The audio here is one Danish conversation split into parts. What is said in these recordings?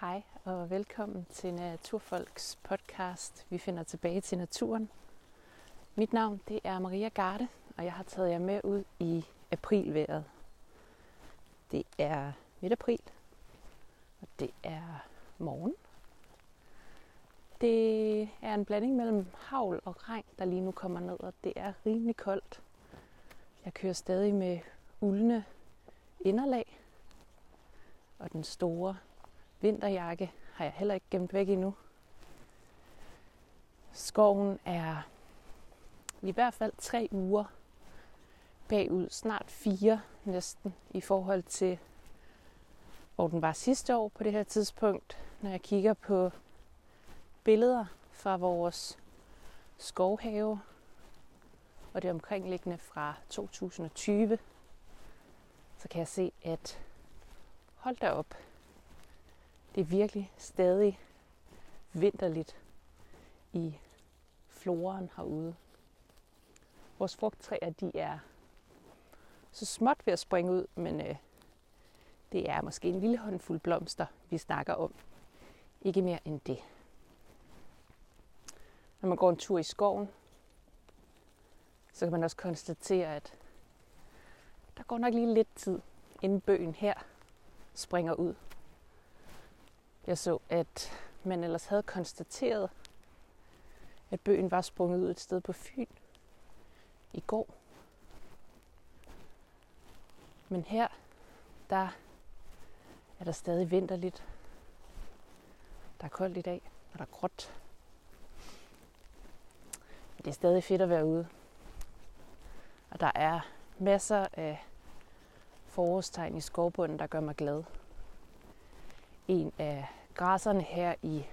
Hej og velkommen til Naturfolks podcast. Vi finder tilbage til naturen. Mit navn det er Maria Garde, og jeg har taget jer med ud i aprilværet. Det er midt april, og det er morgen. Det er en blanding mellem havl og regn, der lige nu kommer ned, og det er rimelig koldt. Jeg kører stadig med uldne inderlag, og den store vinterjakke har jeg heller ikke gemt væk endnu. Skoven er i hvert fald tre uger bagud, snart fire næsten, i forhold til, hvor den var sidste år på det her tidspunkt. Når jeg kigger på billeder fra vores skovhave og det omkringliggende fra 2020, så kan jeg se, at hold da op, det er virkelig stadig vinterligt i floren herude. Vores frugttræer, de er så småt ved at springe ud, men øh, det er måske en lille håndfuld blomster, vi snakker om. Ikke mere end det. Når man går en tur i skoven, så kan man også konstatere, at der går nok lige lidt tid, inden bøgen her springer ud. Jeg så, at man ellers havde konstateret, at bøgen var sprunget ud et sted på Fyn i går. Men her, der er der stadig vinterligt. Der er koldt i dag, og der er gråt. Men det er stadig fedt at være ude. Og der er masser af forårstegn i skovbunden, der gør mig glad. En af græsserne her i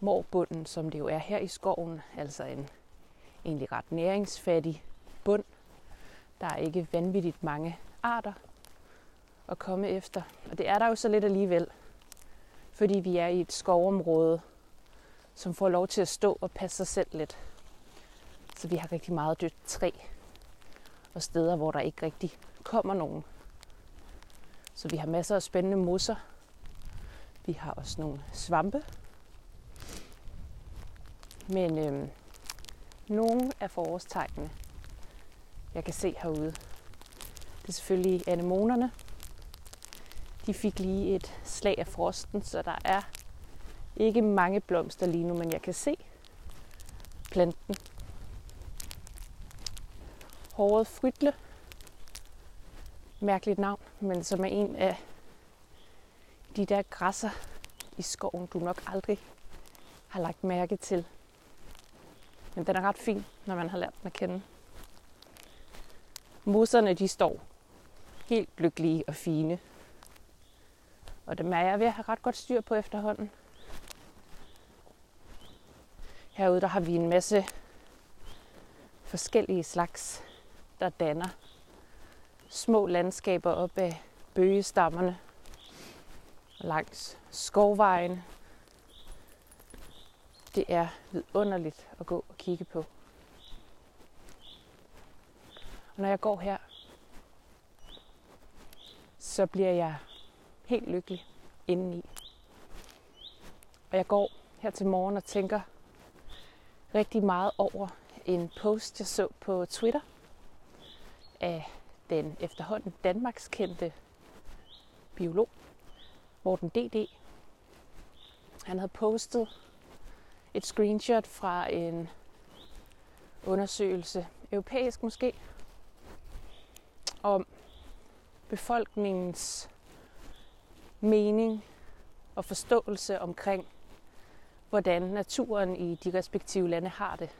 morbunden, som det jo er her i skoven, altså en egentlig ret næringsfattig bund. Der er ikke vanvittigt mange arter at komme efter. Og det er der jo så lidt alligevel, fordi vi er i et skovområde, som får lov til at stå og passe sig selv lidt. Så vi har rigtig meget dødt træ og steder, hvor der ikke rigtig kommer nogen. Så vi har masser af spændende mosser. Vi har også nogle svampe. Men øhm, nogle af forårstegnene, jeg kan se herude, det er selvfølgelig anemonerne. De fik lige et slag af frosten, så der er ikke mange blomster lige nu, men jeg kan se planten. Håret frytle mærkeligt navn, men som er en af de der græsser i skoven, du nok aldrig har lagt mærke til. Men den er ret fin, når man har lært den at kende. Moserne, de står helt lykkelige og fine. Og dem er jeg ved at have ret godt styr på efterhånden. Herude der har vi en masse forskellige slags, der danner små landskaber op af bøgestammerne langs skovvejen. Det er vidunderligt at gå og kigge på. Og når jeg går her, så bliver jeg helt lykkelig indeni. Og jeg går her til morgen og tænker rigtig meget over en post, jeg så på Twitter af den efterhånden Danmarks kendte biolog, Morten D.D. Han havde postet et screenshot fra en undersøgelse, europæisk måske, om befolkningens mening og forståelse omkring, hvordan naturen i de respektive lande har det.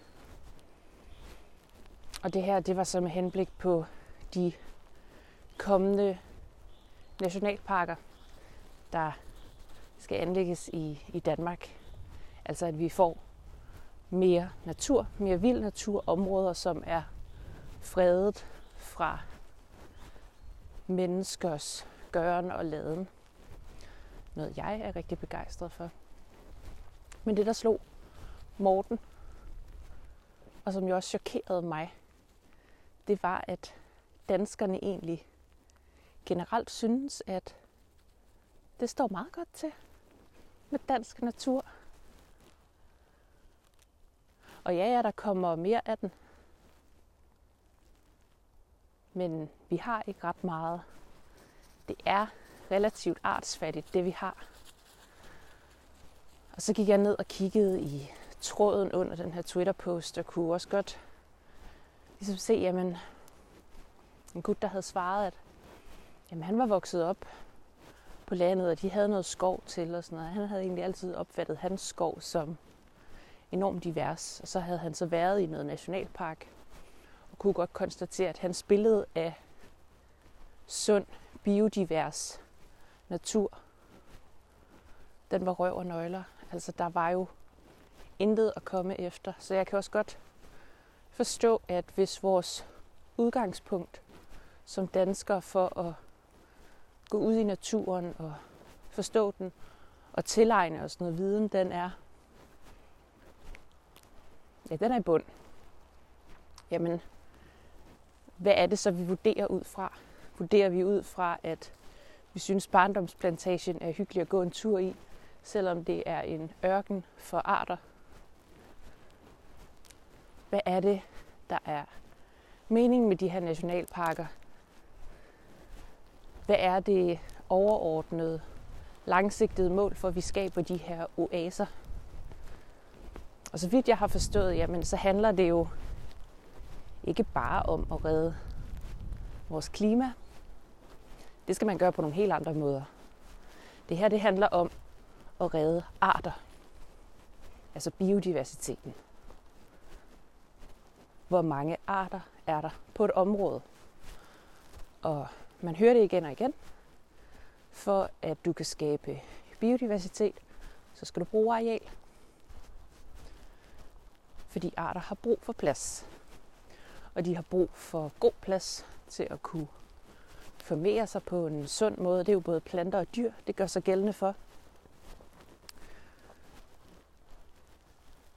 Og det her, det var så med henblik på de kommende nationalparker, der skal anlægges i, i Danmark. Altså at vi får mere natur, mere vild natur, områder, som er fredet fra menneskers gøren og laden. Noget jeg er rigtig begejstret for. Men det, der slog Morten, og som jo også chokerede mig, det var, at danskerne egentlig generelt synes, at det står meget godt til med dansk natur. Og ja, ja, der kommer mere af den. Men vi har ikke ret meget. Det er relativt artsfattigt, det vi har. Og så gik jeg ned og kiggede i tråden under den her Twitter-post, og kunne også godt ligesom se, jamen, en gut, der havde svaret, at jamen, han var vokset op på landet, og de havde noget skov til og sådan noget. Han havde egentlig altid opfattet hans skov som enormt divers, og så havde han så været i noget nationalpark, og kunne godt konstatere, at hans billede af sund, biodivers natur, den var røv og nøgler. Altså der var jo intet at komme efter. Så jeg kan også godt forstå, at hvis vores udgangspunkt som danskere for at gå ud i naturen og forstå den og tilegne os noget viden, den er ja, den er i bund. Jamen, hvad er det så, vi vurderer ud fra? Vurderer vi ud fra, at vi synes, barndomsplantagen er hyggelig at gå en tur i, selvom det er en ørken for arter? Hvad er det, der er meningen med de her nationalparker? Hvad er det overordnede, langsigtede mål for, at vi skaber de her oaser? Og så vidt jeg har forstået, jamen, så handler det jo ikke bare om at redde vores klima. Det skal man gøre på nogle helt andre måder. Det her det handler om at redde arter. Altså biodiversiteten. Hvor mange arter er der på et område? Og man hører det igen og igen. For at du kan skabe biodiversitet, så skal du bruge areal. Fordi arter har brug for plads. Og de har brug for god plads til at kunne formere sig på en sund måde. Det er jo både planter og dyr, det gør sig gældende for.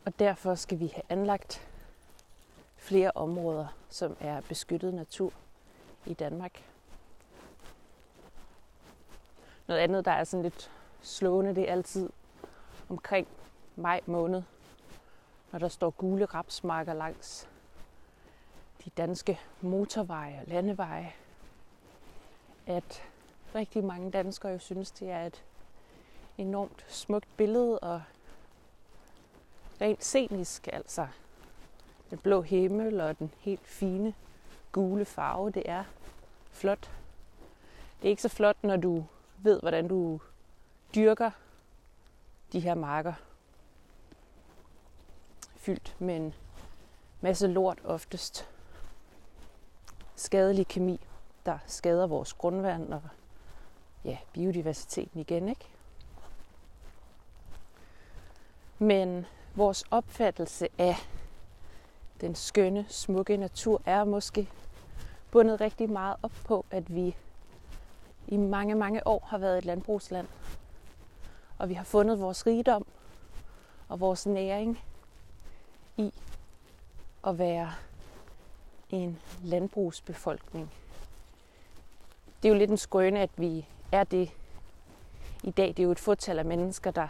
Og derfor skal vi have anlagt flere områder, som er beskyttet natur i Danmark. Noget andet, der er sådan lidt slående, det er altid omkring maj måned, når der står gule rapsmarker langs de danske motorveje og landeveje, at rigtig mange danskere jo synes, det er et enormt smukt billede og rent scenisk, altså den blå himmel og den helt fine gule farve, det er flot. Det er ikke så flot, når du ved, hvordan du dyrker de her marker. Fyldt med en masse lort oftest. Skadelig kemi, der skader vores grundvand og ja, biodiversiteten igen, ikke? Men vores opfattelse af den skønne, smukke natur er måske bundet rigtig meget op på, at vi i mange, mange år har været et landbrugsland. Og vi har fundet vores rigdom og vores næring i at være en landbrugsbefolkning. Det er jo lidt en skrøne, at vi er det i dag. Det er jo et fåtal af mennesker, der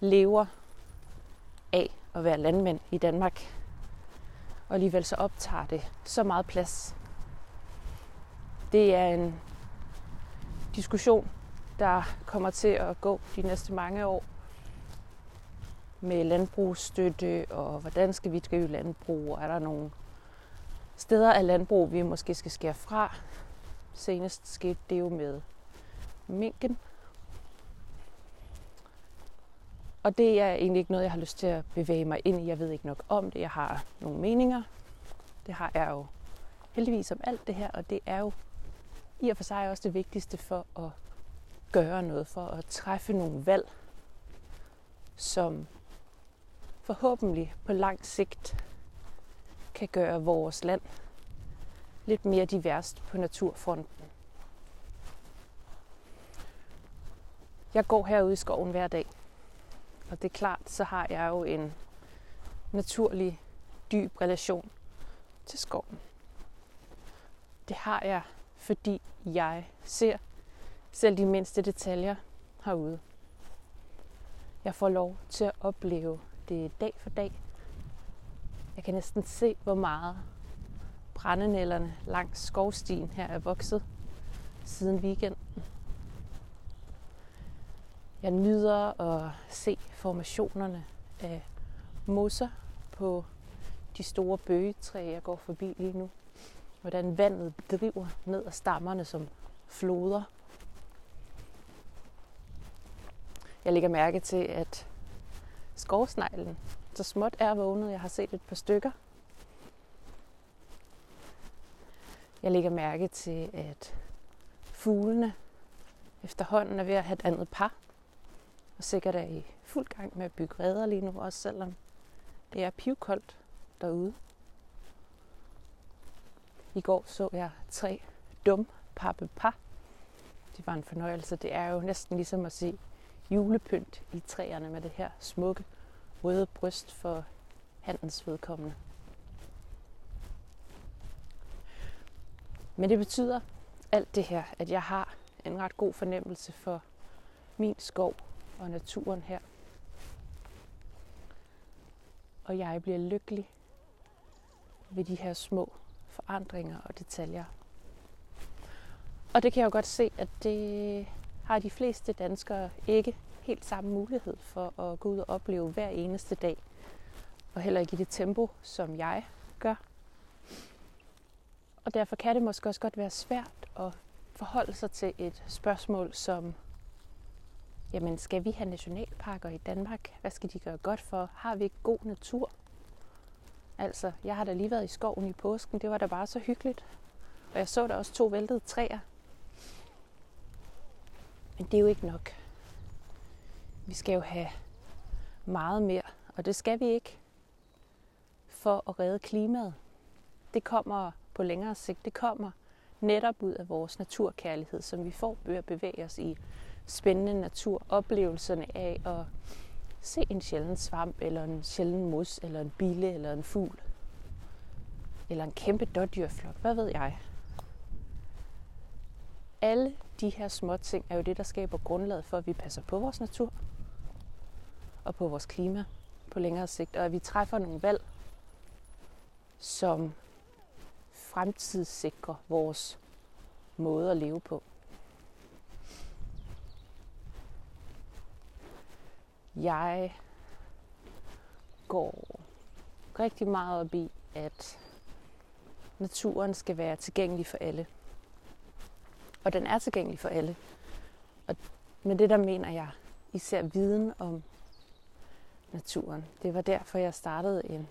lever af at være landmænd i Danmark. Og alligevel så optager det så meget plads. Det er en diskussion, der kommer til at gå de næste mange år med landbrugsstøtte og hvordan skal vi drive landbrug? Og er der nogle steder af landbrug, vi måske skal skære fra? Senest skete det jo med minken. Og det er egentlig ikke noget, jeg har lyst til at bevæge mig ind i. Jeg ved ikke nok om det. Jeg har nogle meninger. Det har jeg jo heldigvis om alt det her, og det er jo i og for sig også det vigtigste for at gøre noget, for at træffe nogle valg, som forhåbentlig på lang sigt kan gøre vores land lidt mere diverst på naturfronten. Jeg går herude i skoven hver dag, og det er klart, så har jeg jo en naturlig, dyb relation til skoven. Det har jeg fordi jeg ser selv de mindste detaljer herude. Jeg får lov til at opleve det dag for dag. Jeg kan næsten se, hvor meget brændenælderne langs skovstien her er vokset siden weekenden. Jeg nyder at se formationerne af mosser på de store bøgetræer, jeg går forbi lige nu. Hvordan vandet driver ned ad stammerne som floder. Jeg lægger mærke til, at skovsneglen så småt er vågnet. Jeg har set et par stykker. Jeg lægger mærke til, at fuglene efterhånden er ved at have et andet par. Og sikkert er i fuld gang med at bygge redder lige nu, også selvom det er pivkoldt derude. I går så jeg tre dum pappe par. Det var en fornøjelse. Det er jo næsten ligesom at se julepynt i træerne med det her smukke røde bryst for handens vedkommende. Men det betyder alt det her, at jeg har en ret god fornemmelse for min skov og naturen her. Og jeg bliver lykkelig ved de her små forandringer og detaljer. Og det kan jeg jo godt se, at det har de fleste danskere ikke helt samme mulighed for at gå ud og opleve hver eneste dag. Og heller ikke i det tempo, som jeg gør. Og derfor kan det måske også godt være svært at forholde sig til et spørgsmål som, jamen skal vi have nationalparker i Danmark? Hvad skal de gøre godt for? Har vi ikke god natur? Altså, jeg har da lige været i skoven i påsken. Det var da bare så hyggeligt. Og jeg så der også to væltede træer. Men det er jo ikke nok. Vi skal jo have meget mere, og det skal vi ikke for at redde klimaet. Det kommer på længere sigt. Det kommer netop ud af vores naturkærlighed, som vi får ved at bevæge os i spændende natur. Oplevelserne af at se en sjælden svamp, eller en sjælden mus, eller en bille, eller en fugl. Eller en kæmpe dårdyrflok. Hvad ved jeg? Alle de her små ting er jo det, der skaber grundlaget for, at vi passer på vores natur og på vores klima på længere sigt, og at vi træffer nogle valg, som fremtidssikrer vores måde at leve på. Jeg går rigtig meget op i, at naturen skal være tilgængelig for alle. Og den er tilgængelig for alle. Og med det der mener jeg især viden om naturen. Det var derfor, jeg startede en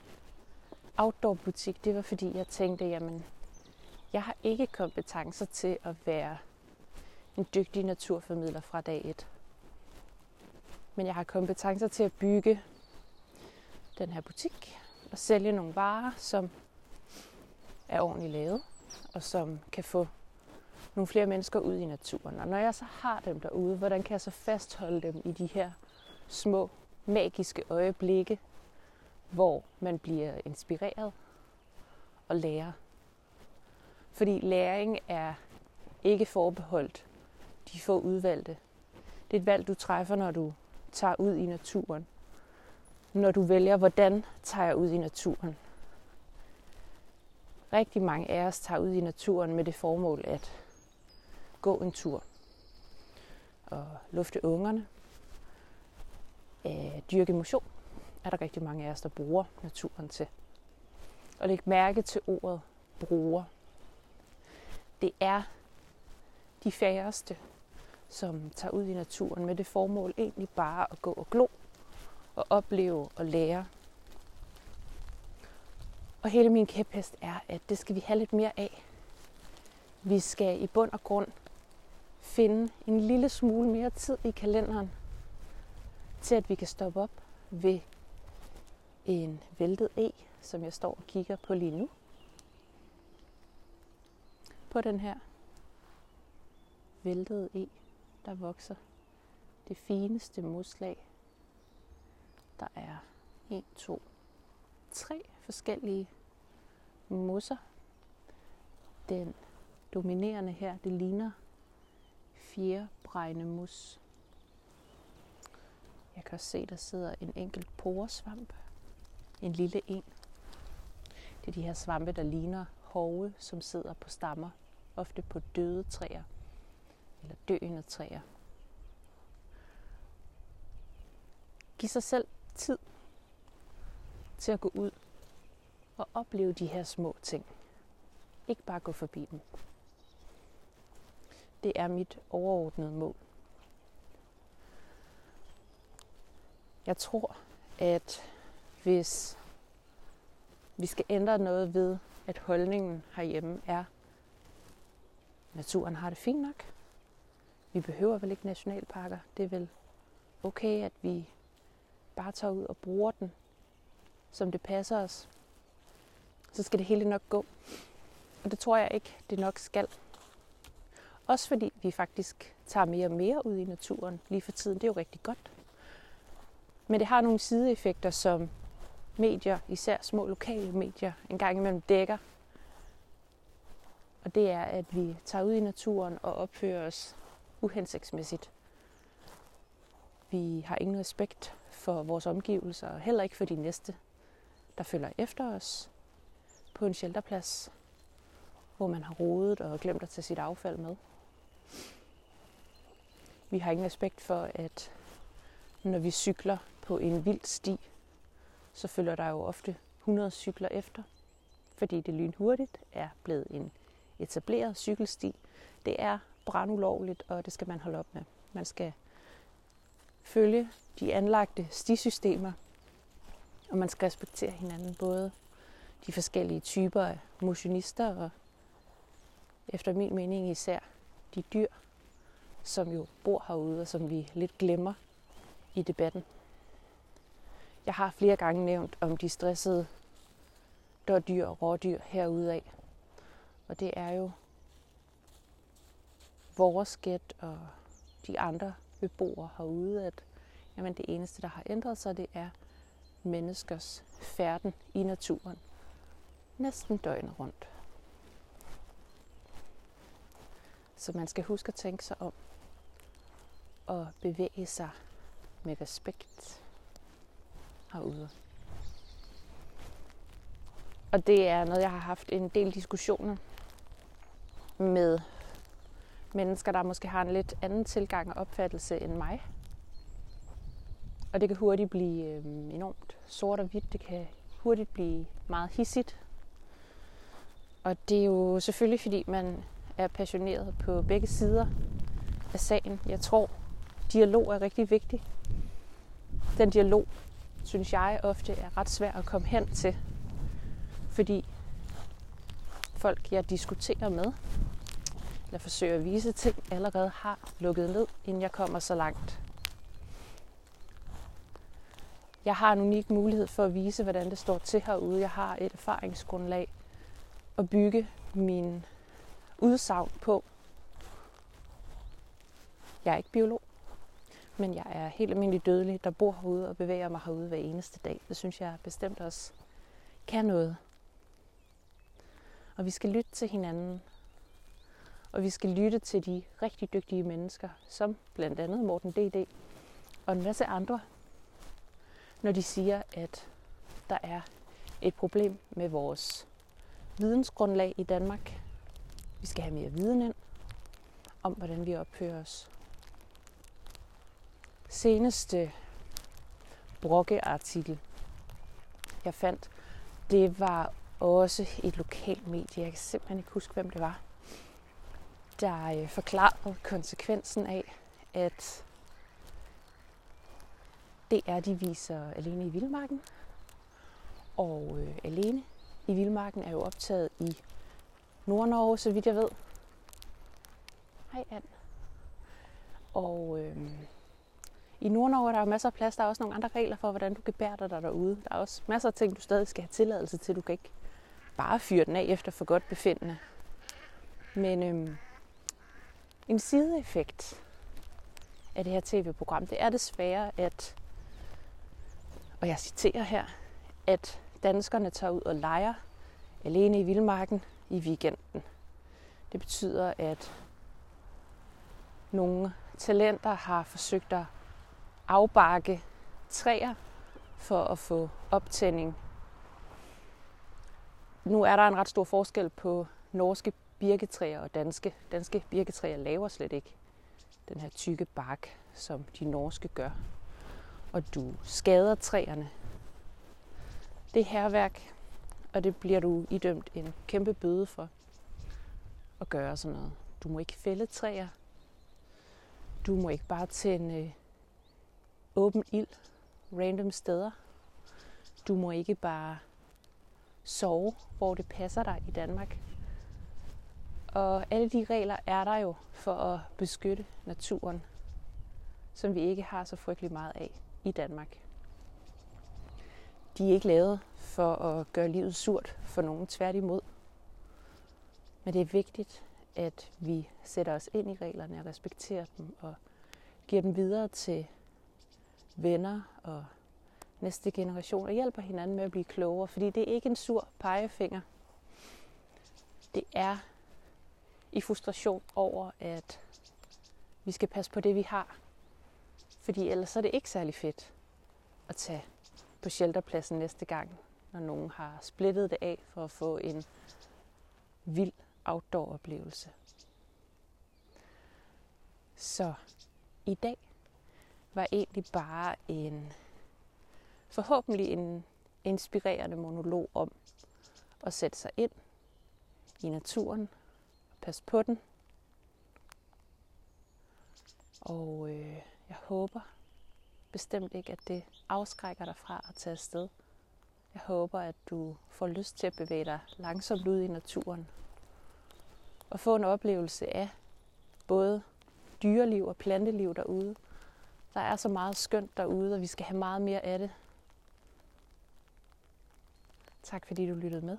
outdoor-butik. Det var fordi, jeg tænkte, jamen, jeg har ikke kompetencer til at være en dygtig naturformidler fra dag 1. Men jeg har kompetencer til at bygge den her butik og sælge nogle varer, som er ordentligt lavet og som kan få nogle flere mennesker ud i naturen. Og når jeg så har dem derude, hvordan kan jeg så fastholde dem i de her små magiske øjeblikke, hvor man bliver inspireret og lærer. Fordi læring er ikke forbeholdt de få udvalgte. Det er et valg, du træffer, når du tager ud i naturen. Når du vælger, hvordan tager jeg ud i naturen. Rigtig mange af os tager ud i naturen med det formål at gå en tur og lufte ungerne, øh, dyrke motion, er der rigtig mange af os, der bruger naturen til. Og læg mærke til ordet bruger. Det er de færreste, som tager ud i naturen med det formål egentlig bare at gå og glo og opleve og lære. Og hele min kæphest er, at det skal vi have lidt mere af. Vi skal i bund og grund finde en lille smule mere tid i kalenderen til at vi kan stoppe op ved en væltet e, som jeg står og kigger på lige nu. På den her væltede e, der vokser det fineste moslag. Der er en, to, tre forskellige mosser. Den dominerende her, det ligner fjerbregne mus. Jeg kan også se, der sidder en enkelt poresvamp. En lille en. Det er de her svampe, der ligner hove, som sidder på stammer. Ofte på døde træer. Eller døende træer. Giv sig selv tid til at gå ud og opleve de her små ting. Ikke bare gå forbi dem. Det er mit overordnede mål. Jeg tror, at hvis vi skal ændre noget ved, at holdningen herhjemme er, naturen har det fint nok. Vi behøver vel ikke nationalparker. Det er vel okay, at vi bare tager ud og bruger den, som det passer os. Så skal det hele nok gå. Og det tror jeg ikke, det nok skal. Også fordi vi faktisk tager mere og mere ud i naturen lige for tiden. Det er jo rigtig godt. Men det har nogle sideeffekter, som medier, især små lokale medier, en gang imellem dækker. Og det er, at vi tager ud i naturen og opfører os uhensigtsmæssigt. Vi har ingen respekt for vores omgivelser, og heller ikke for de næste, der følger efter os på en shelterplads, hvor man har rodet og glemt at tage sit affald med. Vi har ingen respekt for, at når vi cykler på en vild sti, så følger der jo ofte 100 cykler efter, fordi det lynhurtigt er blevet en etableret cykelsti. Det er brandulovligt, og det skal man holde op med. Man skal følge de anlagte stisystemer, og man skal respektere hinanden, både de forskellige typer af motionister og efter min mening især de dyr, som jo bor herude, og som vi lidt glemmer i debatten. Jeg har flere gange nævnt om de stressede dårdyr og rådyr herude af. Og det er jo vores gæt og de andre beboere herude, at jamen, det eneste, der har ændret sig, det er menneskers færden i naturen. Næsten døgnet rundt. Så man skal huske at tænke sig om og bevæge sig med respekt herude. Og det er noget, jeg har haft en del diskussioner med mennesker, der måske har en lidt anden tilgang og opfattelse end mig. Og det kan hurtigt blive øh, enormt sort og hvidt. Det kan hurtigt blive meget hissigt. Og det er jo selvfølgelig, fordi man er passioneret på begge sider af sagen. Jeg tror, dialog er rigtig vigtig. Den dialog, synes jeg ofte er ret svær at komme hen til, fordi folk, jeg diskuterer med, eller forsøger at vise ting, allerede har lukket ned, inden jeg kommer så langt. Jeg har en unik mulighed for at vise, hvordan det står til herude. Jeg har et erfaringsgrundlag at bygge min udsagn på. Jeg er ikke biolog, men jeg er helt almindelig dødelig, der bor herude og bevæger mig herude hver eneste dag. Det synes jeg bestemt også kan noget. Og vi skal lytte til hinanden. Og vi skal lytte til de rigtig dygtige mennesker, som blandt andet Morten D.D. og en masse andre, når de siger, at der er et problem med vores vidensgrundlag i Danmark. Vi skal have mere viden ind om, hvordan vi opfører os. Seneste Brokke-artikel, jeg fandt, det var også et lokalt medie. Jeg kan simpelthen ikke huske, hvem det var. Der øh, forklarede konsekvensen af, at det er, de viser alene i Vildmarken. Og øh, alene i Vildmarken er jo optaget i Nordnorge, så vidt jeg ved. Hej, Ann. Og øh, i Nordnorge er der jo masser af plads. Der er også nogle andre regler for, hvordan du kan bære dig derude. Der er også masser af ting, du stadig skal have tilladelse til. Du kan ikke bare fyre den af efter for godt befindende. Men øh, en sideeffekt af det her tv-program, det er desværre, at, og jeg citerer her, at danskerne tager ud og leger alene i vildmarken i weekenden. Det betyder, at nogle talenter har forsøgt at afbakke træer for at få optænding. Nu er der en ret stor forskel på norske birketræer og danske. Danske birketræer laver slet ikke den her tykke bark, som de norske gør. Og du skader træerne. Det er herværk, og det bliver du idømt en kæmpe bøde for at gøre sådan noget. Du må ikke fælde træer. Du må ikke bare tænde øh, åben ild random steder. Du må ikke bare sove, hvor det passer dig i Danmark. Og alle de regler er der jo for at beskytte naturen, som vi ikke har så frygtelig meget af i Danmark. De er ikke lavet for at gøre livet surt for nogen, tværtimod. Men det er vigtigt, at vi sætter os ind i reglerne og respekterer dem og giver dem videre til venner og næste generation og hjælper hinanden med at blive klogere. Fordi det er ikke en sur pegefinger. Det er i frustration over, at vi skal passe på det, vi har. Fordi ellers er det ikke særlig fedt at tage på shelterpladsen næste gang, når nogen har splittet det af for at få en vild outdoor-oplevelse. Så i dag var egentlig bare en forhåbentlig en inspirerende monolog om at sætte sig ind i naturen passe på den. Og øh, jeg håber bestemt ikke, at det afskrækker dig fra at tage afsted. Jeg håber, at du får lyst til at bevæge dig langsomt ud i naturen og få en oplevelse af både dyreliv og planteliv derude. Der er så meget skønt derude, og vi skal have meget mere af det. Tak fordi du lyttede med.